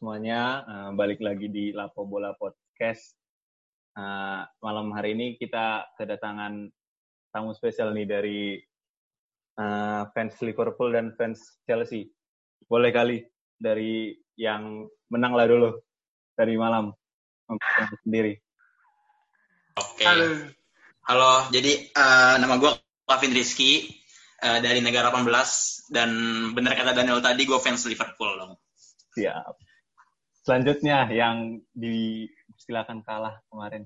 semuanya, uh, balik lagi di Lapo Bola Podcast. Uh, malam hari ini kita kedatangan tamu spesial nih dari uh, fans Liverpool dan fans Chelsea. Boleh kali dari yang menang lah dulu dari malam sendiri. Oke. Halo. Halo, jadi uh, nama gue Kevin Rizky uh, dari Negara 18 dan benar kata Daniel tadi gue fans Liverpool dong. Siap. Selanjutnya yang disilakan kalah kemarin.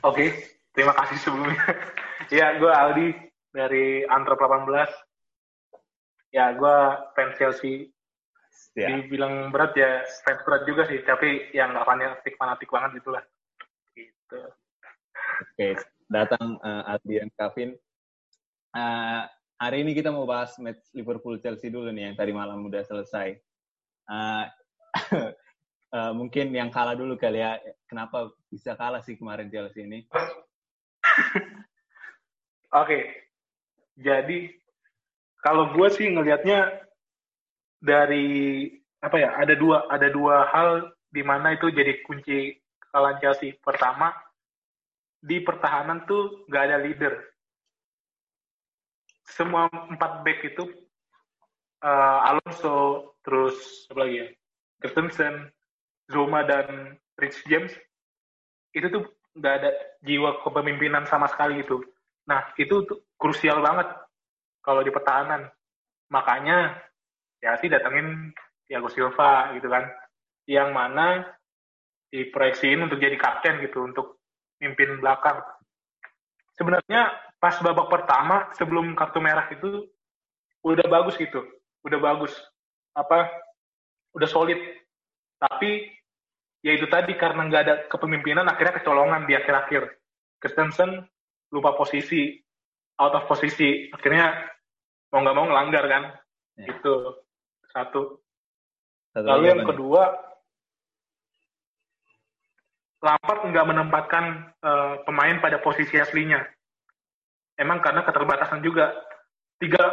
Oke, terima kasih sebelumnya. ya, gue Aldi dari Antro 18. Ya, gue fans Chelsea. Ya. Dibilang berat ya, fans berat juga sih, tapi yang nggak fanatik fanatik banget itulah. Gitu. Oke, datang uh, Aldi dan Kevin. Uh, hari ini kita mau bahas match Liverpool Chelsea dulu nih yang tadi malam udah selesai uh, uh, mungkin yang kalah dulu kali ya. Kenapa bisa kalah sih kemarin Chelsea ini? Oke, okay. jadi kalau gue sih ngelihatnya dari apa ya? Ada dua ada dua hal di mana itu jadi kunci kekalahan Chelsea. Pertama, di pertahanan tuh nggak ada leader. Semua empat back itu uh, Alonso, terus apa lagi ya, Christensen, Zuma dan Rich James itu tuh nggak ada jiwa kepemimpinan sama sekali itu. Nah itu tuh krusial banget kalau di pertahanan. Makanya ya sih datengin Thiago Silva gitu kan, yang mana diproyeksiin untuk jadi kapten gitu untuk mimpin belakang. Sebenarnya pas babak pertama sebelum kartu merah itu udah bagus gitu udah bagus apa udah solid. Tapi ya itu tadi karena nggak ada kepemimpinan akhirnya kecolongan di akhir-akhir. Christensen lupa posisi out of posisi. Akhirnya mau nggak mau ngelanggar kan? Ya. itu satu, satu lalu yang kedua Lampard nggak menempatkan uh, pemain pada posisi aslinya. Emang karena keterbatasan juga. Tiga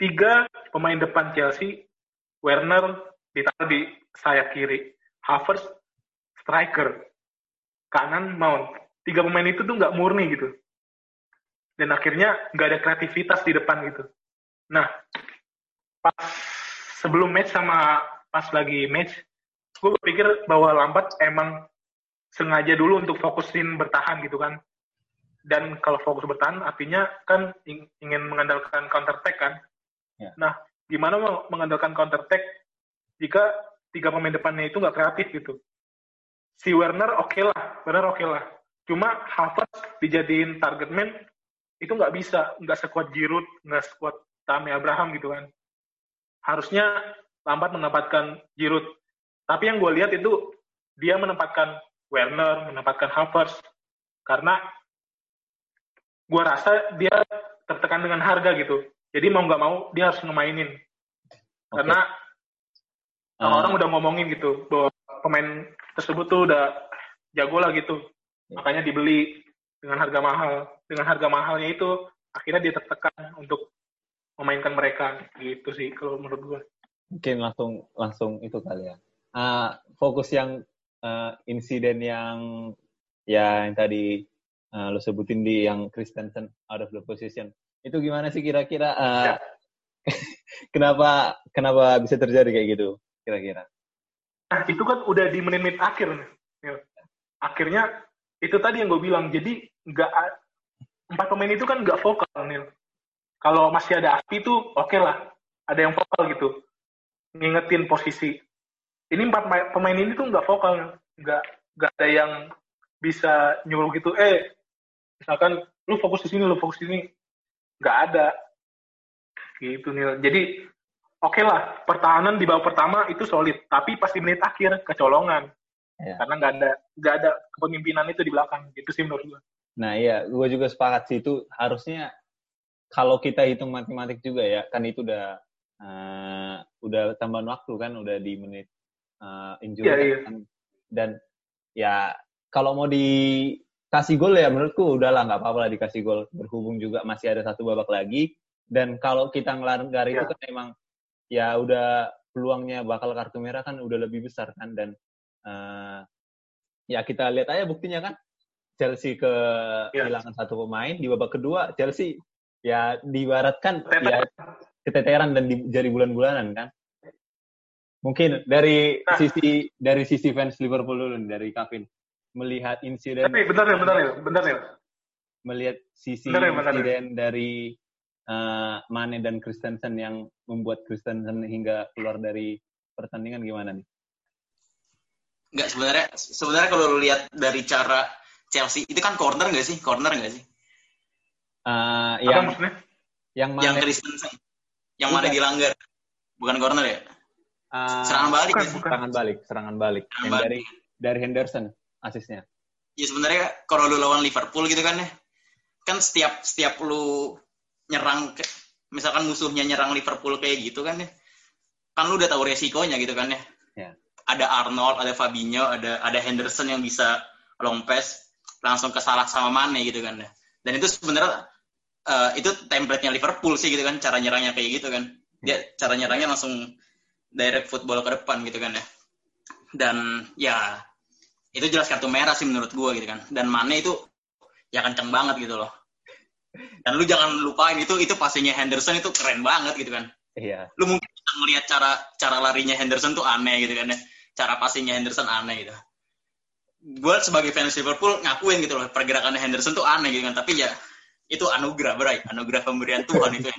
tiga pemain depan Chelsea, Werner ditaruh di sayap kiri, Havertz striker, kanan Mount. Tiga pemain itu tuh nggak murni gitu. Dan akhirnya nggak ada kreativitas di depan gitu. Nah, pas sebelum match sama pas lagi match, gue berpikir bahwa Lampard emang sengaja dulu untuk fokusin bertahan gitu kan. Dan kalau fokus bertahan artinya kan ingin mengandalkan counter attack kan Ya. Nah, gimana mengandalkan counter attack jika tiga pemain depannya itu nggak kreatif gitu? Si Werner oke okay lah, Werner oke okay lah. Cuma Havertz dijadiin target man itu nggak bisa, nggak sekuat Giroud, nggak sekuat Tammy Abraham gitu kan. Harusnya lambat menempatkan Giroud. Tapi yang gue lihat itu dia menempatkan Werner, menempatkan Havertz karena gue rasa dia tertekan dengan harga gitu. Jadi mau nggak mau dia harus ngemainin. Okay. Karena uh. orang udah ngomongin gitu bahwa pemain tersebut tuh udah jago lah gitu. Yeah. Makanya dibeli dengan harga mahal. Dengan harga mahalnya itu akhirnya dia tertekan untuk memainkan mereka gitu sih kalau menurut gue. Mungkin langsung langsung itu kali ya. Uh, fokus yang uh, insiden yang ya yang tadi uh, lo sebutin di yang Christensen out of the position itu gimana sih kira-kira uh, ya. kenapa kenapa bisa terjadi kayak gitu kira-kira? Nah itu kan udah di menit-menit akhir nih. Ya. Akhirnya itu tadi yang gue bilang. Jadi nggak empat pemain itu kan nggak vokal nih. Kalau masih ada api itu oke okay lah, ada yang vokal gitu, ngingetin posisi. Ini empat pemain ini tuh nggak vokal, nggak nggak ada yang bisa nyuruh gitu. Eh, misalkan lu fokus di sini, lu fokus di sini nggak ada gitu nih jadi oke okay lah pertahanan di bawah pertama itu solid tapi pas di menit akhir kecolongan ya. karena nggak ada nggak ada kepemimpinan itu di belakang gitu sih menurut gue nah iya gue juga sepakat sih itu harusnya kalau kita hitung matematik juga ya kan itu udah uh, udah tambahan waktu kan udah di menit uh, injury ya, iya. Kan. dan ya kalau mau di kasih gol ya menurutku udahlah nggak apa-apa lah dikasih gol. Berhubung juga masih ada satu babak lagi. Dan kalau kita ngelanggar itu ya. kan emang ya udah peluangnya bakal kartu merah kan udah lebih besar kan. Dan uh, ya kita lihat aja buktinya kan. Chelsea kehilangan ya. satu pemain di babak kedua Chelsea ya dibaratkan ya keteteran dan di, jari bulan-bulanan kan. Mungkin dari nah. sisi dari sisi fans Liverpool dulu dari Kevin melihat insiden tapi bentar ya bentar ya bentar ya melihat sisi bentar ya, bentar ya. insiden ya. dari uh, Mane dan Christensen yang membuat Christensen hingga keluar dari pertandingan gimana nih? Enggak sebenarnya sebenarnya kalau lu lihat dari cara Chelsea itu kan corner nggak sih? Corner nggak sih? Uh, yang maksudnya? yang Mane, yang Christensen yang mana dilanggar bukan corner ya? Uh, serangan balik bukan, ya? bukan. serangan balik serangan balik serangan yang balik. dari dari Henderson asisnya. Ya sebenarnya kalau lu lawan Liverpool gitu kan ya kan setiap setiap lu nyerang misalkan musuhnya nyerang Liverpool kayak gitu kan ya kan lu udah tahu resikonya gitu kan ya. Yeah. ada Arnold ada Fabinho ada ada Henderson yang bisa long pass langsung ke salah sama Mane gitu kan ya. Dan itu sebenarnya uh, itu template-nya Liverpool sih gitu kan cara nyerangnya kayak gitu kan. Dia cara nyerangnya langsung direct football ke depan gitu kan ya. Dan ya itu jelas kartu merah sih menurut gua gitu kan dan Mane itu ya kenceng banget gitu loh dan lu jangan lupain itu itu passingnya Henderson itu keren banget gitu kan. Iya. Lu mungkin bisa melihat cara cara larinya Henderson tuh aneh gitu kan ya. Cara passingnya Henderson aneh gitu. Gue sebagai fans Liverpool ngakuin gitu loh pergerakannya Henderson tuh aneh gitu kan. Tapi ya itu anugerah berai, anugerah pemberian Tuhan itu.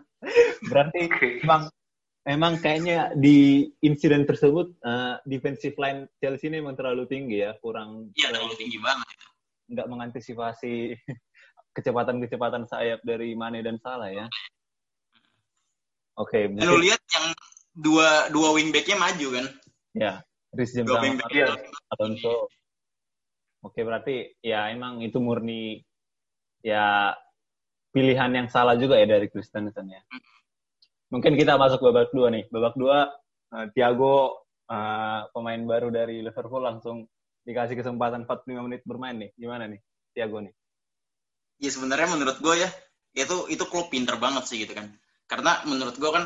Berarti emang emang kayaknya di insiden tersebut uh, defensive line Chelsea ini memang terlalu tinggi ya, kurang. Iya terlalu tinggi banget. Nggak mengantisipasi kecepatan-kecepatan sayap dari Mane dan Salah ya. Oke. Okay, Lu lihat yang dua dua wingbacknya maju kan? Ya, James dua sama. Alonso. Oke, berarti ya emang itu murni ya pilihan yang salah juga ya dari Christensen ya. Mungkin kita masuk babak dua nih. Babak dua, uh, Thiago uh, pemain baru dari Liverpool langsung dikasih kesempatan 45 menit bermain nih. Gimana nih Thiago nih? ya sebenarnya menurut gue ya itu itu klub pinter banget sih gitu kan karena menurut gue kan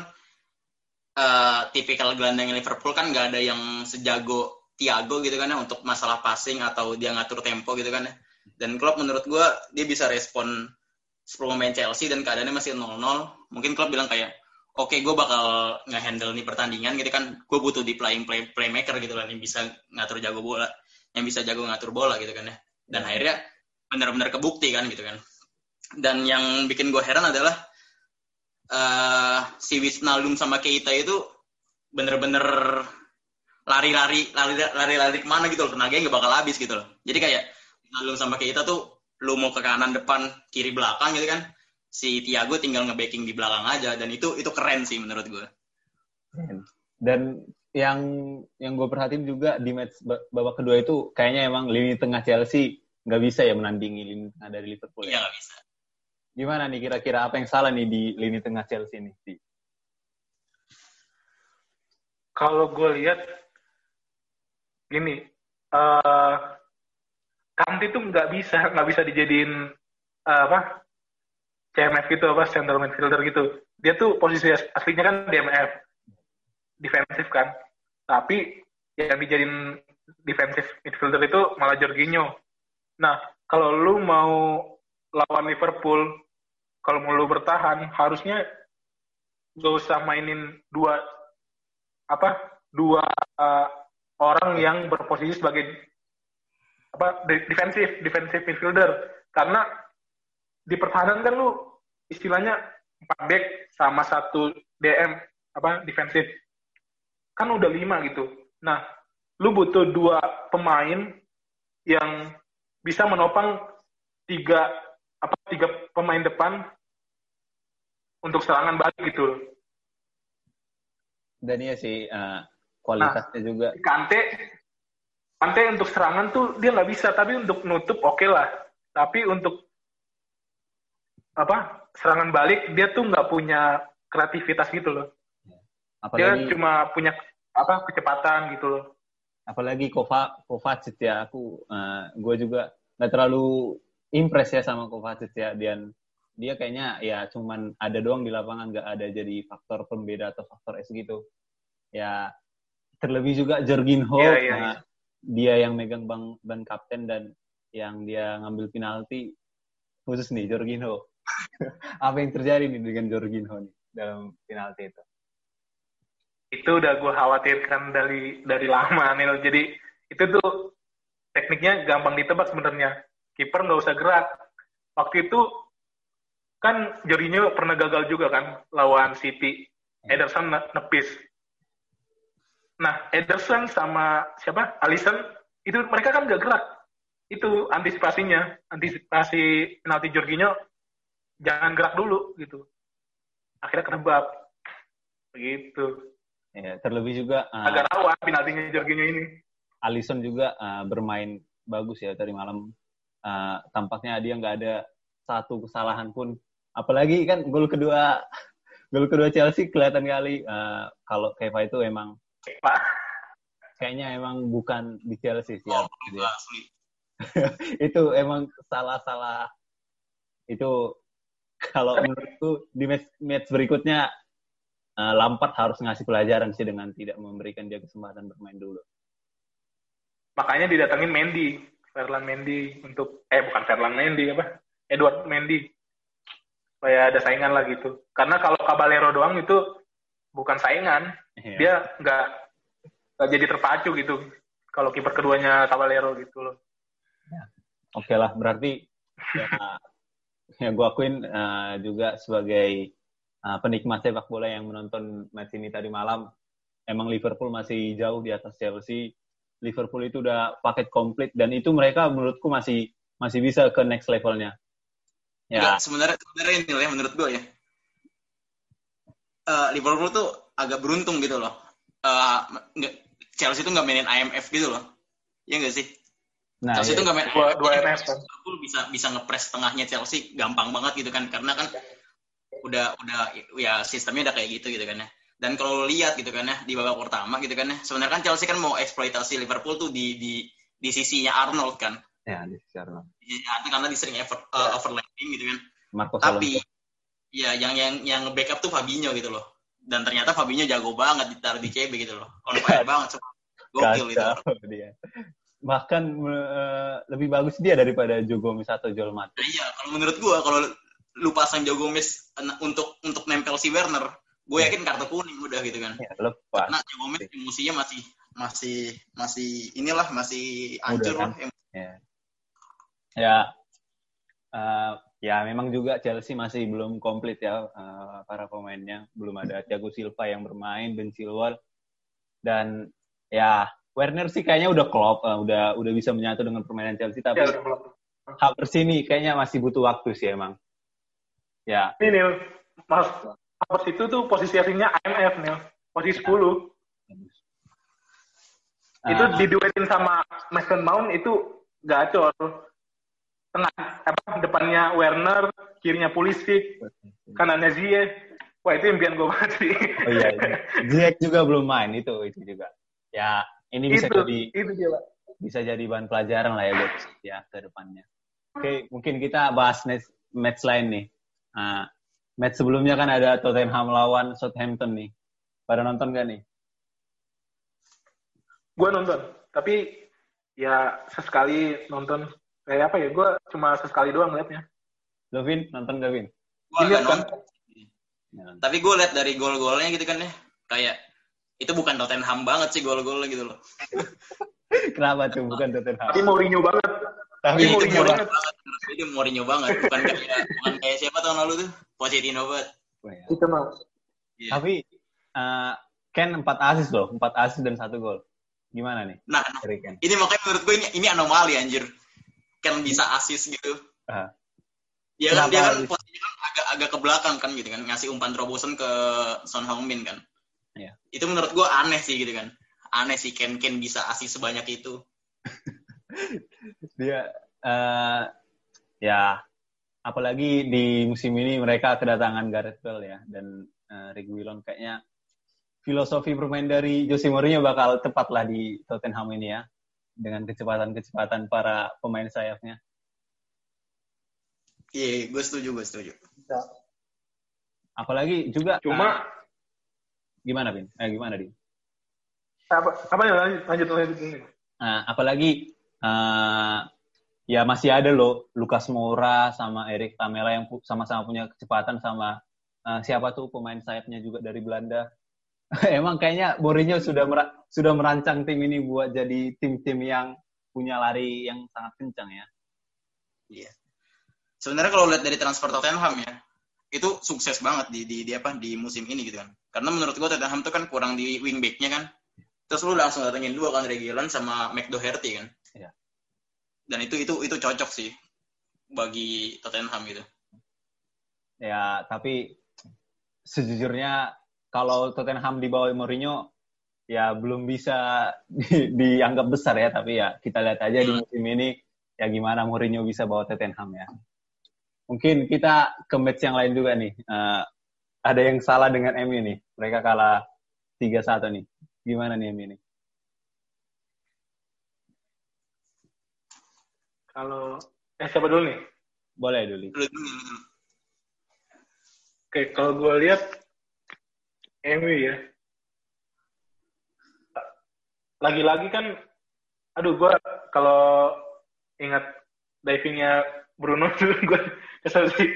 uh, tipikal gelandang Liverpool kan nggak ada yang sejago Thiago gitu kan ya untuk masalah passing atau dia ngatur tempo gitu kan ya dan klub menurut gue dia bisa respon 10 pemain Chelsea dan keadaannya masih 0-0 mungkin klub bilang kayak oke okay, gue bakal nge-handle nih pertandingan gitu kan. Gue butuh di playing play, playmaker gitu kan yang bisa ngatur jago bola yang bisa jago ngatur bola gitu kan ya. Dan akhirnya benar-benar kebukti kan gitu kan. Dan yang bikin gue heran adalah uh, si Wisnaldum sama Keita itu bener-bener lari-lari lari-lari ke mana gitu loh. Tenaganya nggak bakal habis gitu loh. Jadi kayak Wisnaldum sama Keita tuh lu mau ke kanan depan kiri belakang gitu kan si Tiago tinggal ngebacking di belakang aja dan itu itu keren sih menurut gue dan yang yang gue perhatiin juga di match babak kedua itu kayaknya emang lini tengah Chelsea nggak bisa ya menandingi lini tengah dari Liverpool. Iya nggak bisa. Gimana nih kira-kira apa yang salah nih di lini tengah Chelsea nih? Kalau gue lihat gini, uh, Kanti tuh nggak bisa nggak bisa dijadiin uh, apa CMF gitu apa center midfielder gitu. Dia tuh posisi aslinya kan DMF, defensif kan. Tapi yang dijadiin defensif midfielder itu malah Jorginho Nah, kalau lu mau lawan Liverpool, kalau mau lu bertahan, harusnya gak usah mainin dua apa dua uh, orang yang berposisi sebagai apa defensif defensif midfielder karena di pertahanan kan lu istilahnya empat back sama satu DM apa defensif kan udah lima gitu nah lu butuh dua pemain yang bisa menopang tiga apa tiga pemain depan untuk serangan balik gitu Dan iya sih uh, kualitasnya nah, juga. Kante Kante untuk serangan tuh dia nggak bisa, tapi untuk nutup oke okay lah. Tapi untuk apa serangan balik dia tuh nggak punya kreativitas gitu loh. Apalagi, dia cuma punya apa kecepatan gitu loh apalagi Kova Kovacic ya aku uh, eh, gue juga nggak terlalu impress ya sama Kovacic ya dan dia kayaknya ya cuman ada doang di lapangan nggak ada jadi faktor pembeda atau faktor S gitu Ya terlebih juga Jorginho, Iya, iya, nah, iya. dia yang megang bang ban kapten dan yang dia ngambil penalti khusus nih Jorginho. Apa yang terjadi nih dengan Jorginho nih dalam penalti itu? itu udah gue khawatirkan dari dari lama Nil. Jadi itu tuh tekniknya gampang ditebak sebenarnya. Kiper nggak usah gerak. Waktu itu kan Jorginho pernah gagal juga kan lawan City. Ederson ne- nepis. Nah, Ederson sama siapa? Alisson itu mereka kan nggak gerak. Itu antisipasinya, antisipasi penalti Jorginho jangan gerak dulu gitu. Akhirnya ketebak. Begitu. Ya, terlebih juga uh, agak rawan penaltinya Jorginho ini. Alisson juga uh, bermain bagus ya tadi malam. Uh, tampaknya dia nggak ada satu kesalahan pun. Apalagi kan gol kedua gol kedua Chelsea kelihatan kali uh, kalau Keva itu emang Pak, kayaknya emang bukan di Chelsea sih. Oh, ya. itu emang salah-salah itu kalau menurutku di match, match berikutnya uh, Lampard harus ngasih pelajaran sih dengan tidak memberikan dia kesempatan bermain dulu. makanya didatengin Mendy, Ferland Mendy untuk eh bukan Ferland Mendy apa? Edward Mendy. Supaya ada saingan lah gitu. Karena kalau Caballero doang itu bukan saingan, Iya. dia nggak nggak jadi terpacu gitu. Kalau kiper keduanya Caballero gitu loh. Oke lah, berarti ya, ya gue akuin uh, juga sebagai uh, penikmat sepak bola yang menonton match ini tadi malam, emang Liverpool masih jauh di atas Chelsea. Liverpool itu udah paket komplit dan itu mereka menurutku masih masih bisa ke next levelnya. Ya, Enggak, sebenarnya sebenarnya ini ya menurut gue ya. Eh, Liverpool tuh agak beruntung gitu loh. Nggak- Chelsea tuh nggak mainin IMF gitu loh. Iya nggak sih? Nah Chelsea ya, tuh nggak main Dua, dua kan. Liverpool bisa bisa ngepres tengahnya Chelsea gampang banget gitu kan karena kan udah udah ya sistemnya udah kayak gitu gitu kan ya. Dan kalau lo lihat gitu kan ya di babak pertama gitu kan ya, sebenarnya kan Chelsea kan mau eksploitasi Liverpool tuh di di di sisinya Arnold kan. ya di sisinya Arnold karena dia sering over, uh, overlapping gitu kan. Marcos Tapi Alonso. ya yang yang yang backup tuh Fabinho gitu loh. Dan ternyata Fabinho jago banget ditaruh di CB gitu loh. On fire banget coba. Gokil itu. Dia. Bahkan eh, lebih bagus dia daripada Joe Gomez atau Joel Matip. Nah, iya, kalau menurut gua kalau lu pasang Joe Gomez eh, untuk untuk nempel si Werner, gue yakin kartu kuning udah gitu kan. Ya, lepas. Karena Joe Gomez emosinya masih masih masih inilah masih hancur lah. kan? Ya. Ya, eh, ya memang juga Chelsea masih belum komplit ya eh, para pemainnya. Belum ada Thiago Silva yang bermain, Ben Chilwell dan ya Werner sih kayaknya udah klop, eh, udah udah bisa menyatu dengan permainan Chelsea. Tapi Ya. Havertz ini kayaknya masih butuh waktu sih emang. Ya, Ini Nil, Mas Havertz itu tuh posisi aslinya IMF Nil, posisi 10. itu Ah. diduetin sama Mason Mount itu gacor. Tengah apa depannya Werner, kirinya Pulisic, kanannya Ziyech. Wah itu impian gue banget sih. Oh iya, Ziyech juga belum main itu itu juga. Ya, ini bisa itu, jadi itu bisa jadi bahan pelajaran lah ya buat ya ke depannya. Oke, mungkin kita bahas next match lain nih. Nah, match sebelumnya kan ada Tottenham lawan Southampton nih. Pada nonton gak nih? Gue nonton, tapi ya sesekali nonton. Kayak apa ya, gue cuma sesekali doang liatnya. Lo Vin, nonton gak Vin? Gue kan- nonton. Ya. Tapi gue lihat dari gol-golnya gitu kan ya, kayak itu bukan Tottenham banget sih gol-golnya gitu loh. Kenapa tuh bukan Tottenham? Tapi Mourinho banget. Tapi itu Mourinho Mourinho banget. banget. Itu Mourinho banget. Bukan kayak bukan kayak siapa tahun lalu tuh? Pochettino banget. Itu mah. Iya. Tapi eh, Ken 4 asis loh, 4 asis dan satu gol. Gimana nih Nah, Ken? ini makanya menurut gue ini, ini anomali anjir. Kan bisa asis gitu. Ah. Dia kan dia kan posisinya kan agak agak ke belakang kan gitu kan, ngasih umpan terobosan ke Son Heung-min kan. Iya. Itu menurut gue aneh sih gitu kan. Aneh sih Ken Ken bisa asis sebanyak itu. dia eh ya apalagi di musim ini mereka kedatangan Gareth Bale ya dan uh, Reguilon kayaknya filosofi bermain dari Jose Mourinho bakal tepat lah di Tottenham ini ya dengan kecepatan-kecepatan para pemain sayapnya. Iya, gue setuju, gue setuju. Apalagi juga Cuma eh, gimana Bin? Eh, gimana Din? Apa, apa ya lanjut, lanjut, lanjut. Nah, apalagi uh, ya masih ada loh Lukas Moura sama Erik Tamela yang sama-sama punya kecepatan sama uh, siapa tuh pemain sayapnya juga dari Belanda. Emang kayaknya Mourinho sudah mer sudah merancang tim ini buat jadi tim-tim yang punya lari yang sangat kencang ya. Iya. Sebenarnya kalau lihat dari transfer Tottenham ya, itu sukses banget di, di, di apa di musim ini gitu kan. Karena menurut gua Tottenham tuh kan kurang di wingbacknya kan. Terus lu langsung datengin dua kan Reguilon sama McDoherty kan. Iya. Dan itu itu itu cocok sih bagi Tottenham gitu. Ya, tapi sejujurnya kalau Tottenham di bawah Mourinho ya belum bisa di, dianggap besar ya, tapi ya kita lihat aja di hmm. musim ini ya gimana Mourinho bisa bawa Tottenham ya. Mungkin kita ke match yang lain juga nih. Uh, ada yang salah dengan MU nih. Mereka kalah 3-1 nih. Gimana nih ini? Kalau eh siapa dulu nih? Boleh dulu. Oke, kalau gue lihat MU ya. Lagi-lagi kan, aduh gue kalau ingat divingnya Bruno tuh gue kesel sih.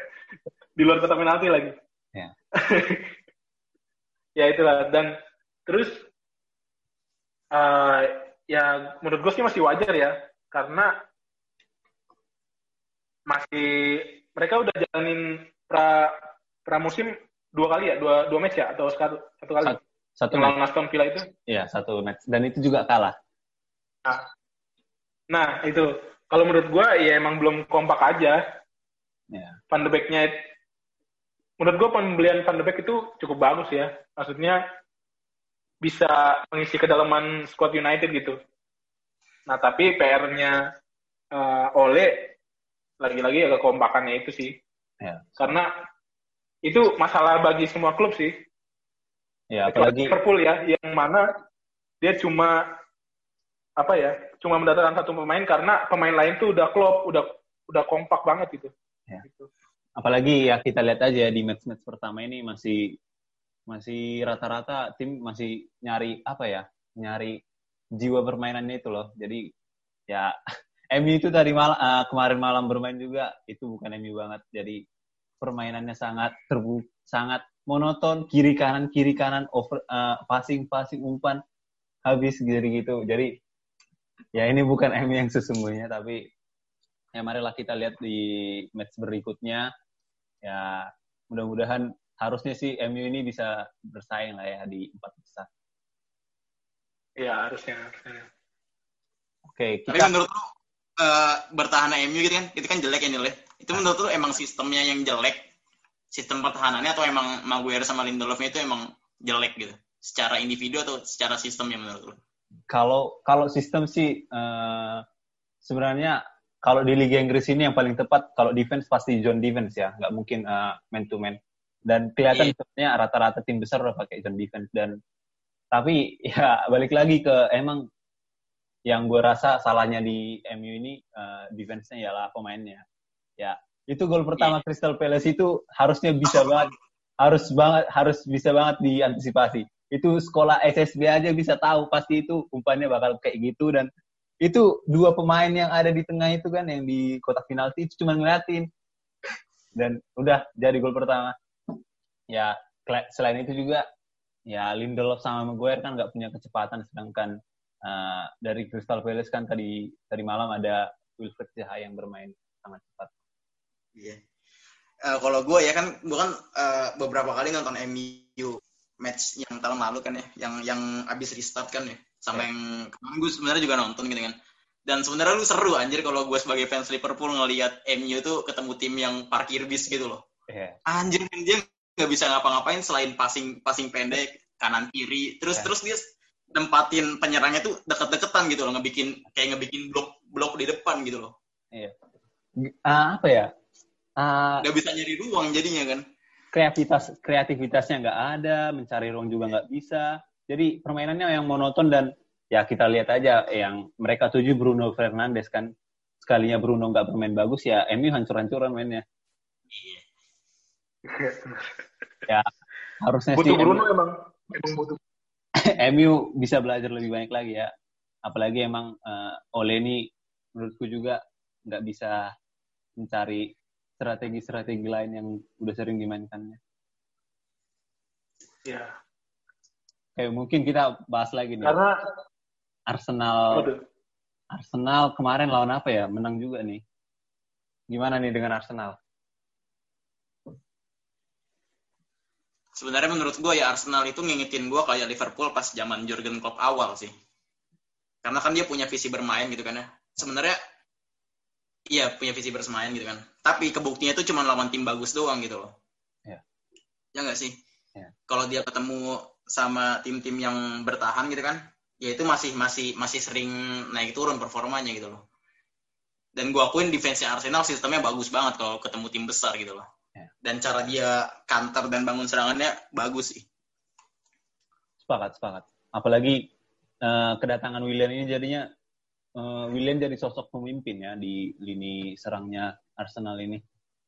Di luar kotak penalti lagi. Ya. ya itulah. Dan Terus uh, ya menurut gue sih masih wajar ya. Karena masih mereka udah jalanin pra pra musim dua kali ya? Dua dua match ya? Atau satu satu kali? Satu, satu match. Aston Villa itu? Iya satu match. Dan itu juga kalah. Nah, nah itu kalau menurut gue ya emang belum kompak aja ya. Van de Beek-nya menurut gue pembelian Van de Beek itu cukup bagus ya maksudnya bisa mengisi kedalaman squad United gitu. Nah, tapi PR-nya uh, Ole lagi-lagi agak kompakannya itu sih. Ya. Karena itu masalah bagi semua klub sih. Ya, apalagi Liverpool ya, yang mana dia cuma apa ya, cuma mendatangkan satu pemain karena pemain lain tuh udah klub, udah udah kompak banget gitu. Ya. gitu. Apalagi ya kita lihat aja di match-match pertama ini masih masih rata-rata tim masih nyari apa ya nyari jiwa permainannya itu loh jadi ya MU itu tadi mal uh, kemarin malam bermain juga itu bukan MU banget jadi permainannya sangat terbu sangat monoton kiri kanan kiri kanan over uh, passing passing umpan habis gitu gitu jadi ya ini bukan MU yang sesungguhnya tapi ya marilah kita lihat di match berikutnya ya mudah-mudahan harusnya sih MU ini bisa bersaing lah ya di empat besar. Iya harusnya. harusnya. Oke. kita... Tapi menurut lu uh, bertahan MU gitu kan, itu kan jelek ya nilai. Itu menurut lu emang sistemnya yang jelek, sistem pertahanannya atau emang Maguire sama Lindelofnya itu emang jelek gitu, secara individu atau secara sistemnya menurut lu? Kalau kalau sistem sih uh, sebenarnya kalau di Liga Inggris ini yang paling tepat kalau defense pasti John defense ya, nggak mungkin uh, man to man dan kelihatan yeah. sebenarnya rata-rata tim besar udah pakai zone defense dan tapi ya balik lagi ke emang yang gue rasa salahnya di MU ini uh, defense-nya ialah pemainnya. Ya, itu gol pertama yeah. Crystal Palace itu harusnya bisa banget harus banget harus bisa banget diantisipasi. Itu sekolah SSB aja bisa tahu pasti itu umpannya bakal kayak gitu dan itu dua pemain yang ada di tengah itu kan yang di kotak penalti itu cuma ngeliatin dan udah jadi gol pertama ya selain itu juga ya Lindelof sama Maguire kan nggak punya kecepatan sedangkan uh, dari Crystal Palace kan tadi tadi malam ada Wilfred Zaha yang bermain sangat cepat. Iya. Uh, kalau gue ya kan gue kan uh, beberapa kali nonton MU match yang tahun lalu kan ya, yang yang abis restart kan ya, sama yeah. yang kemarin gue sebenarnya juga nonton gitu kan. Dan sebenarnya lu seru anjir kalau gue sebagai fans Liverpool ngelihat MU tuh ketemu tim yang parkir bis gitu loh. Yeah. Anjir dia nggak bisa ngapa-ngapain selain passing passing pendek kanan kiri terus yeah. terus dia nempatin penyerangnya tuh deket-deketan gitu loh ngebikin kayak ngebikin blok blok di depan gitu loh iya uh, apa ya uh, nggak bisa nyari ruang jadinya kan kreativitas kreativitasnya nggak ada mencari ruang juga nggak bisa. Jadi permainannya yang monoton dan ya kita lihat aja yang mereka tuju Bruno Fernandes kan. Sekalinya Bruno nggak bermain bagus ya MU hancur-hancuran mainnya. Iya. Ya harusnya butuh sih Bruno emang. Emang butuh. MU bisa belajar lebih banyak lagi ya. Apalagi emang uh, Ole ini menurutku juga nggak bisa mencari strategi-strategi lain yang udah sering dimainkannya. Ya. Kayak mungkin kita bahas lagi nih. Karena Arsenal Waduh. Arsenal kemarin lawan apa ya? Menang juga nih. Gimana nih dengan Arsenal? Sebenarnya menurut gue ya Arsenal itu ngingetin gue kayak Liverpool pas zaman Jurgen Klopp awal sih. Karena kan dia punya visi bermain gitu kan ya. Sebenarnya iya punya visi bermain gitu kan. Tapi kebuktinya itu cuma lawan tim bagus doang gitu loh. Ya. Ya nggak sih? Ya. Kalau dia ketemu sama tim-tim yang bertahan gitu kan, ya itu masih masih masih sering naik turun performanya gitu loh. Dan gue akuin defense Arsenal sistemnya bagus banget kalau ketemu tim besar gitu loh. Ya. Dan cara dia counter dan bangun serangannya bagus sih. Sepakat, sepakat. Apalagi uh, kedatangan William ini jadinya uh, William jadi sosok pemimpin ya di lini serangnya Arsenal ini.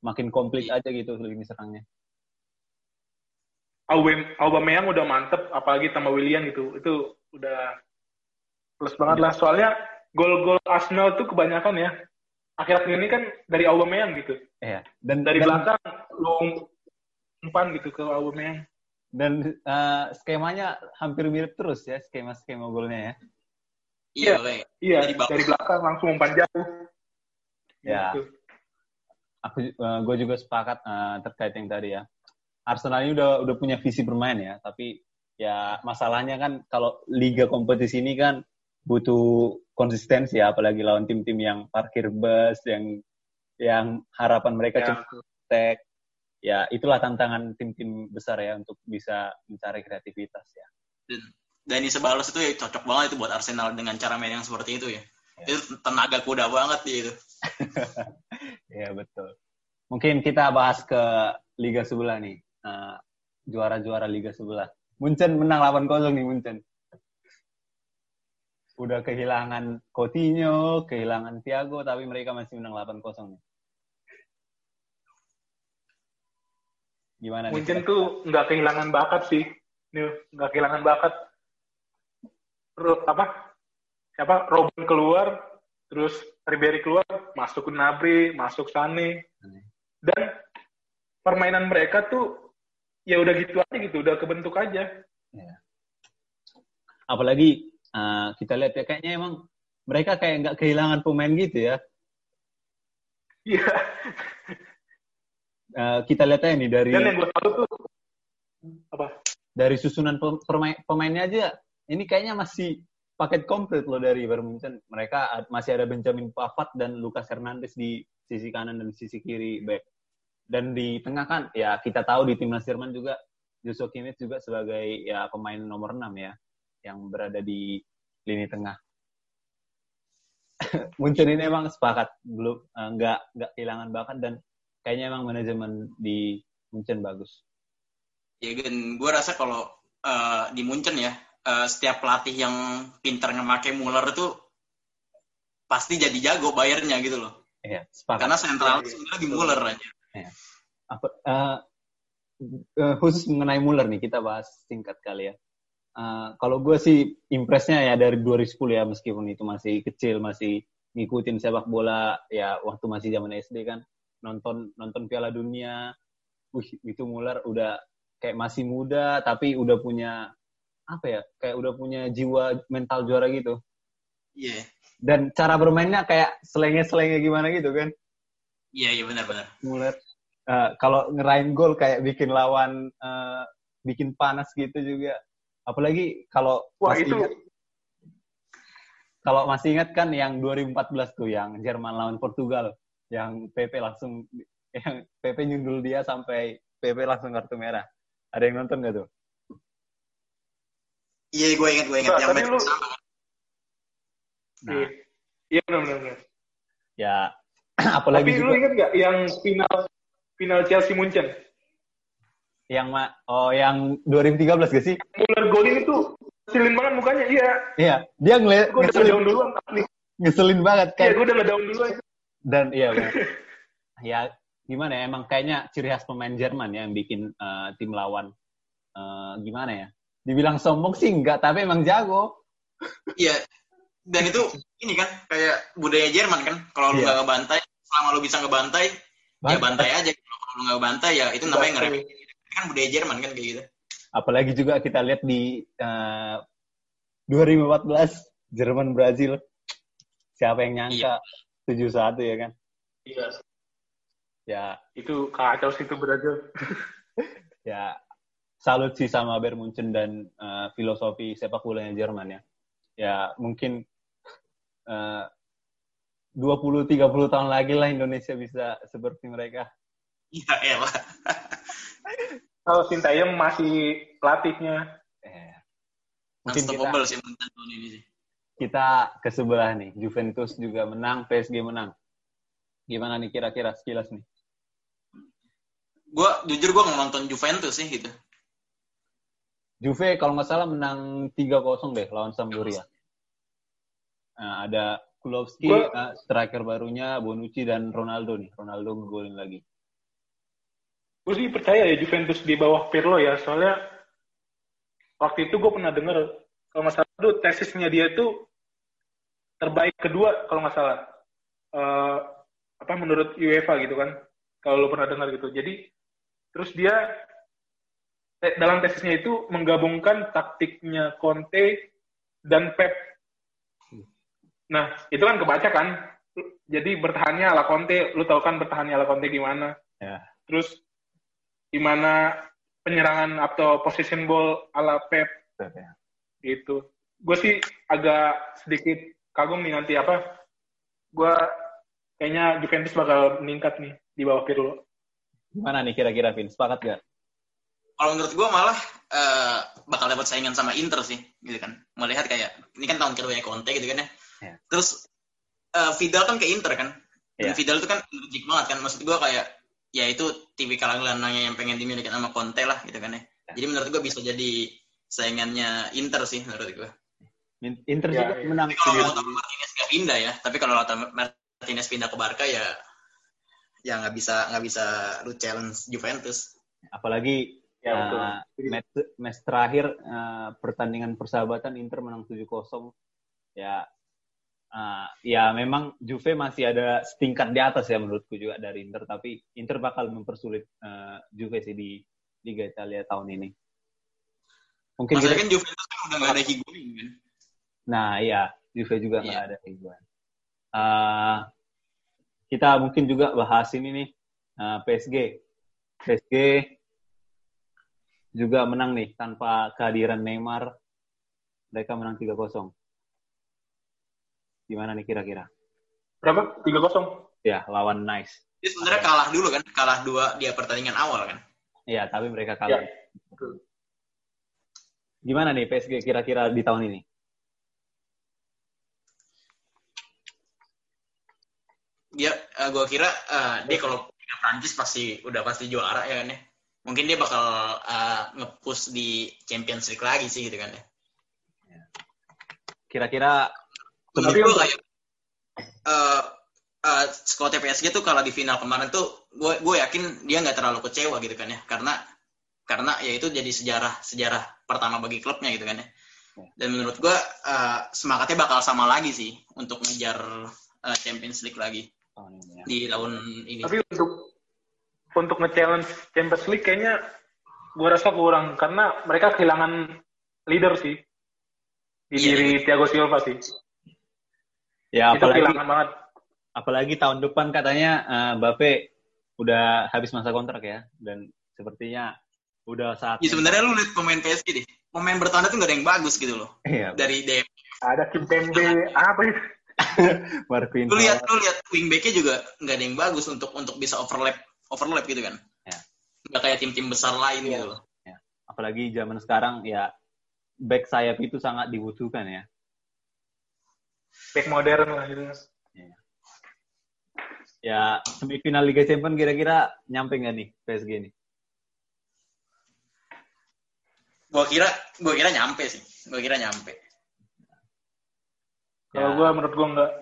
Makin komplit aja gitu lini serangnya. Aubame- Aubameyang udah mantep, apalagi sama William gitu. Itu udah plus banget lah. Soalnya gol-gol Arsenal tuh kebanyakan ya. Akhir-akhir ini kan dari Aubameyang gitu. Iya. Dan Dari dan, belakang lu umpan gitu ke Aubameyang. dan uh, skemanya hampir mirip terus ya skema-skema golnya ya. Iya, Iya. Iya, Dari belakang. dari belakang langsung umpan jauh. Ya. Gitu. Aku uh, gue juga sepakat uh, terkait yang tadi ya. Arsenal ini udah udah punya visi bermain ya, tapi ya masalahnya kan kalau liga kompetisi ini kan butuh konsistensi ya, apalagi lawan tim-tim yang parkir bus, yang yang harapan mereka Ya. cuma tag. Ya itulah tantangan tim-tim besar ya untuk bisa mencari kreativitas ya. dan Dani Sebalos itu ya cocok banget itu buat Arsenal dengan cara main yang seperti itu ya. Ya. Itu tenaga kuda banget dia itu. Iya betul. Mungkin kita bahas ke liga sebelah nih. Uh, juara-juara liga sebelah. Munchen menang 8-0 nih Munchen. Udah kehilangan Coutinho, kehilangan Thiago, tapi mereka masih menang 8-0 nih. Gimana nih? Mungkin tuh nggak kehilangan bakat sih. Nih, nggak kehilangan bakat. Ro- apa? Siapa? Robin keluar, terus Ribery keluar, masuk Gnabry, masuk Sane. Dan permainan mereka tuh ya udah gitu aja gitu, udah kebentuk aja. Apalagi uh, kita lihat ya kayaknya emang mereka kayak nggak kehilangan pemain gitu ya. Iya. Uh, kita lihat aja nih dari Dan yang gue tahu tuh apa? dari susunan pem- permain, pemainnya aja ini kayaknya masih paket komplit loh dari Bayern Munchen. Mereka masih ada Benjamin Pavard dan Lucas Hernandez di sisi kanan dan sisi kiri back. Dan di tengah kan ya kita tahu di timnas Jerman juga Joshua Kimmich juga sebagai ya pemain nomor 6 ya yang berada di lini tengah. Munchen ini emang sepakat belum eh, nggak nggak kehilangan bakat dan kayaknya emang manajemen di Munchen bagus. Ya dan gue rasa kalau eh, di Munchen ya eh, setiap pelatih yang pintar ngemakai Muller itu pasti jadi jago bayarnya gitu loh. Iya, sepakat. Karena sentral sebenarnya di Muller aja. apa uh, uh, khusus mengenai Muller nih kita bahas singkat kali ya. Uh, kalau gue sih impresnya ya dari 2010 ya meskipun itu masih kecil masih ngikutin sepak bola ya waktu masih zaman SD kan nonton nonton Piala Dunia, wih itu Muller udah kayak masih muda tapi udah punya apa ya kayak udah punya jiwa mental juara gitu. Iya, dan cara bermainnya kayak selenge-selenge gimana gitu kan. Iya iya benar-benar. Muller eh, kalau ngerain gol kayak bikin lawan eh, bikin panas gitu juga. Apalagi kalau Wah masih itu ingat, kalau masih ingat kan yang 2014 tuh yang Jerman lawan Portugal. Yang PP langsung yang PP nyundul dia sampai PP langsung kartu merah. Ada yang nonton gak tuh Iya, gue ingat gue ingat Nah, yang tapi match lu- sama. nah Iya. Iya benar-benar. ya apalagi Tapi lu juga inget nggak yang final final Chelsea Munchen? yang ma- oh yang 2013 gak sih Muller golin itu ngeselin banget mukanya. Iya, iya dia ngeliat gue udah ngeselin, ngedown duluan. Ngeselin banget Iya, kan gue udah ngedown duluan. dan iya benar. ya gimana ya emang kayaknya ciri khas pemain Jerman ya yang bikin eh, tim lawan eh, gimana ya Dibilang sombong sih enggak, tapi emang jago. Iya. Dan itu ini kan kayak budaya Jerman kan. Kalau lu Iya. nggak ngebantai, selama lu bisa ngebantai, ya Bantai. bantai aja. Kalau lu nggak bantai ya itu namanya ngeremeh. Itu kan budaya Jerman kan kayak gitu. Apalagi juga kita lihat di eh, 2014 Jerman Brazil. Siapa yang nyangka 7-1 ya kan? Iya. Ya, Itu kacau sih itu Brazil. ya salut sih sama Bayern Munchen dan eh, filosofi sepak bolanya Jerman ya. Ya, mungkin eh, 20 30 tahun lagi lah Indonesia bisa seperti mereka. Iya, elah. Kalau Sintayong masih pelatihnya. Eh, mungkin kita sih tahun ini sih. kita ke sebelah nih. Juventus juga menang, PSG menang. Gimana nih kira-kira sekilas nih? Gue jujur gue nggak nonton Juventus sih gitu. Juve kalau nggak salah menang 3-0 deh lawan Sampdoria. Nah, ada Kulowski, Gua- eh, striker barunya Bonucci dan Ronaldo nih. Ronaldo ngegolin lagi. Gue sih percaya ya Juventus di bawah Pirlo ya. Soalnya waktu itu gue pernah denger kalau nggak salah tuh tesisnya dia tuh terbaik kedua kalau nggak salah. Eh, apa menurut UEFA gitu kan. Kalau lo pernah dengar gitu. Jadi terus dia dalam tesisnya itu menggabungkan taktiknya Conte dan Pep. Nah, itu kan kebaca kan. Jadi bertahannya ala Conte, lu tahu kan bertahannya ala Conte gimana? Ya. Terus gimana penyerangan atau position ball ala Pep itu. Gue sih agak sedikit kagum nih nanti apa. Gue kayaknya Juventus bakal meningkat nih di bawah Pirlo. Gimana nih kira-kira Vin? Sepakat gak? Kalau menurut gue malah eh, bakal dapat saingan sama Inter sih, gitu kan. Melihat kayak ini kan tahun kedua Conte gitu kan ya. Ya. Terus eh, Vidal kan ke Inter kan. Dan Ya. Vidal itu kan energik banget kan. Maksud gue kayak ya itu tipikal gelandangnya yang pengen dimiliki sama Conte lah gitu kan ya. Ya. Jadi menurut gue bisa jadi saingannya Inter sih menurut gue. Inter Ya, juga ya. menang. Tapi kalau Lautaro Martinez nggak pindah ya. Tapi kalau Lautaro Martinez pindah ke Barca ya ya nggak bisa nggak bisa lu challenge Juventus. Apalagi Ya, betul. eh, match, match terakhir eh, pertandingan persahabatan Inter menang 7-0. Ya eh, ya memang Juve masih ada setingkat di atas ya menurutku juga dari Inter tapi Inter bakal mempersulit eh, Juve sih di Liga Italia tahun ini. Mungkin Maksudnya kita- kan Juventus kan udah nggak ada Higuain kan. Nah, iya, Juve juga nggak Iya. ada higuain. Eh, kita mungkin juga bahas ini nih, eh, PSG. PSG juga menang nih tanpa kehadiran Neymar. Mereka menang 3-0. Gimana nih kira-kira? Berapa? 3-0. Ya, lawan Nice. Dia sebenarnya kalah dulu kan, kalah dua dia pertandingan awal kan. Iya, tapi mereka kalah. Ya. Gimana nih PSG kira-kira di tahun ini? Dia, eh, gua kira eh, dia kalau Prancis pasti udah pasti juara ya kan ya. Mungkin dia bakal eh, nge-push di Champions League lagi sih gitu kan ya. Kira-kira Menurut Tapi gua untuk- kayak eh eh, squad PSG tuh kalau di final kemarin tuh gue gue yakin dia nggak terlalu kecewa gitu kan ya karena karena ya itu jadi sejarah sejarah pertama bagi klubnya gitu kan ya dan menurut gue eh, semangatnya bakal sama lagi sih untuk ngejar eh, Champions League lagi ini ya. di tahun ini Tapi untuk untuk nge-challenge Champions League kayaknya gue rasa kurang karena mereka kehilangan leader sih di Iya, diri Thiago Silva sih. Ya, Itu apalagi kehilangan banget. apalagi tahun depan katanya eh, Mbappe udah habis masa kontrak ya dan sepertinya udah saat ya sebenarnya lu lihat pemain PSG deh pemain bertahan tuh nggak ada yang bagus gitu loh Iya, dari DM Ada Kim Pembe apa itu? Marquinhos. lu lihat lu lihat wingbacknya juga nggak ada yang bagus untuk untuk bisa overlap overlap gitu kan Ya. nggak kayak tim-tim besar lain Iya. gitu loh apalagi zaman sekarang ya back sayap itu sangat dibutuhkan ya. Back modern lah gitu. Ya semifinal Liga Champions kira-kira nyampe nggak nih PSG nih? gua kira gua kira nyampe sih gua kira nyampe Kalau Ya. gue menurut gue enggak.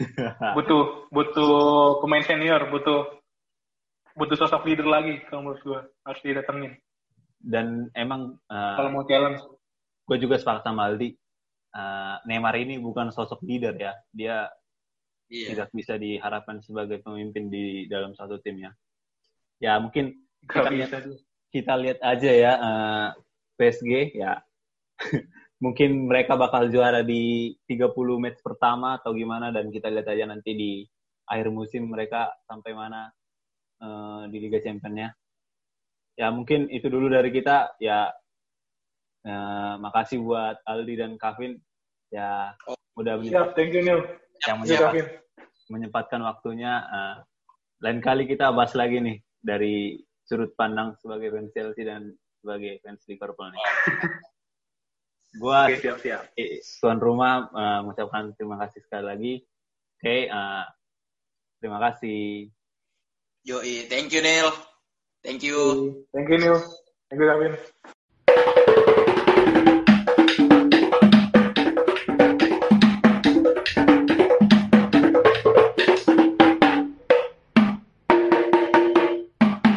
Butuh butuh pemain senior, butuh butuh sosok leader lagi kalau menurut gue harus didatengin. dan emang uh, kalau mau challenge. gue juga sepakat sama Aldi. Uh, Neymar ini bukan sosok leader ya. Dia yeah. tidak bisa diharapkan sebagai pemimpin di dalam satu tim ya. Ya mungkin kita lihat kita lihat aja ya uh, eh, PSG ya. Mungkin mereka bakal juara di 30 match pertama atau gimana dan kita lihat aja nanti di akhir musim mereka sampai mana uh, di Liga Championnya ya mungkin itu dulu dari kita. Ya uh, makasih buat Aldi dan Kevin ya oh, udah siap thank you Neil. Yang menyempat, menyempatkan waktunya. Uh, lain kali kita bahas lagi nih dari sudut pandang sebagai fans Chelsea dan sebagai fans Liverpool nih. Gua okay, siap siap. Tuan rumah uh, mengucapkan terima kasih sekali lagi. Oke, okay, uh, terima kasih. Yoi, thank you Neil. Thank you. Thank you Neil. Thank you Gavin.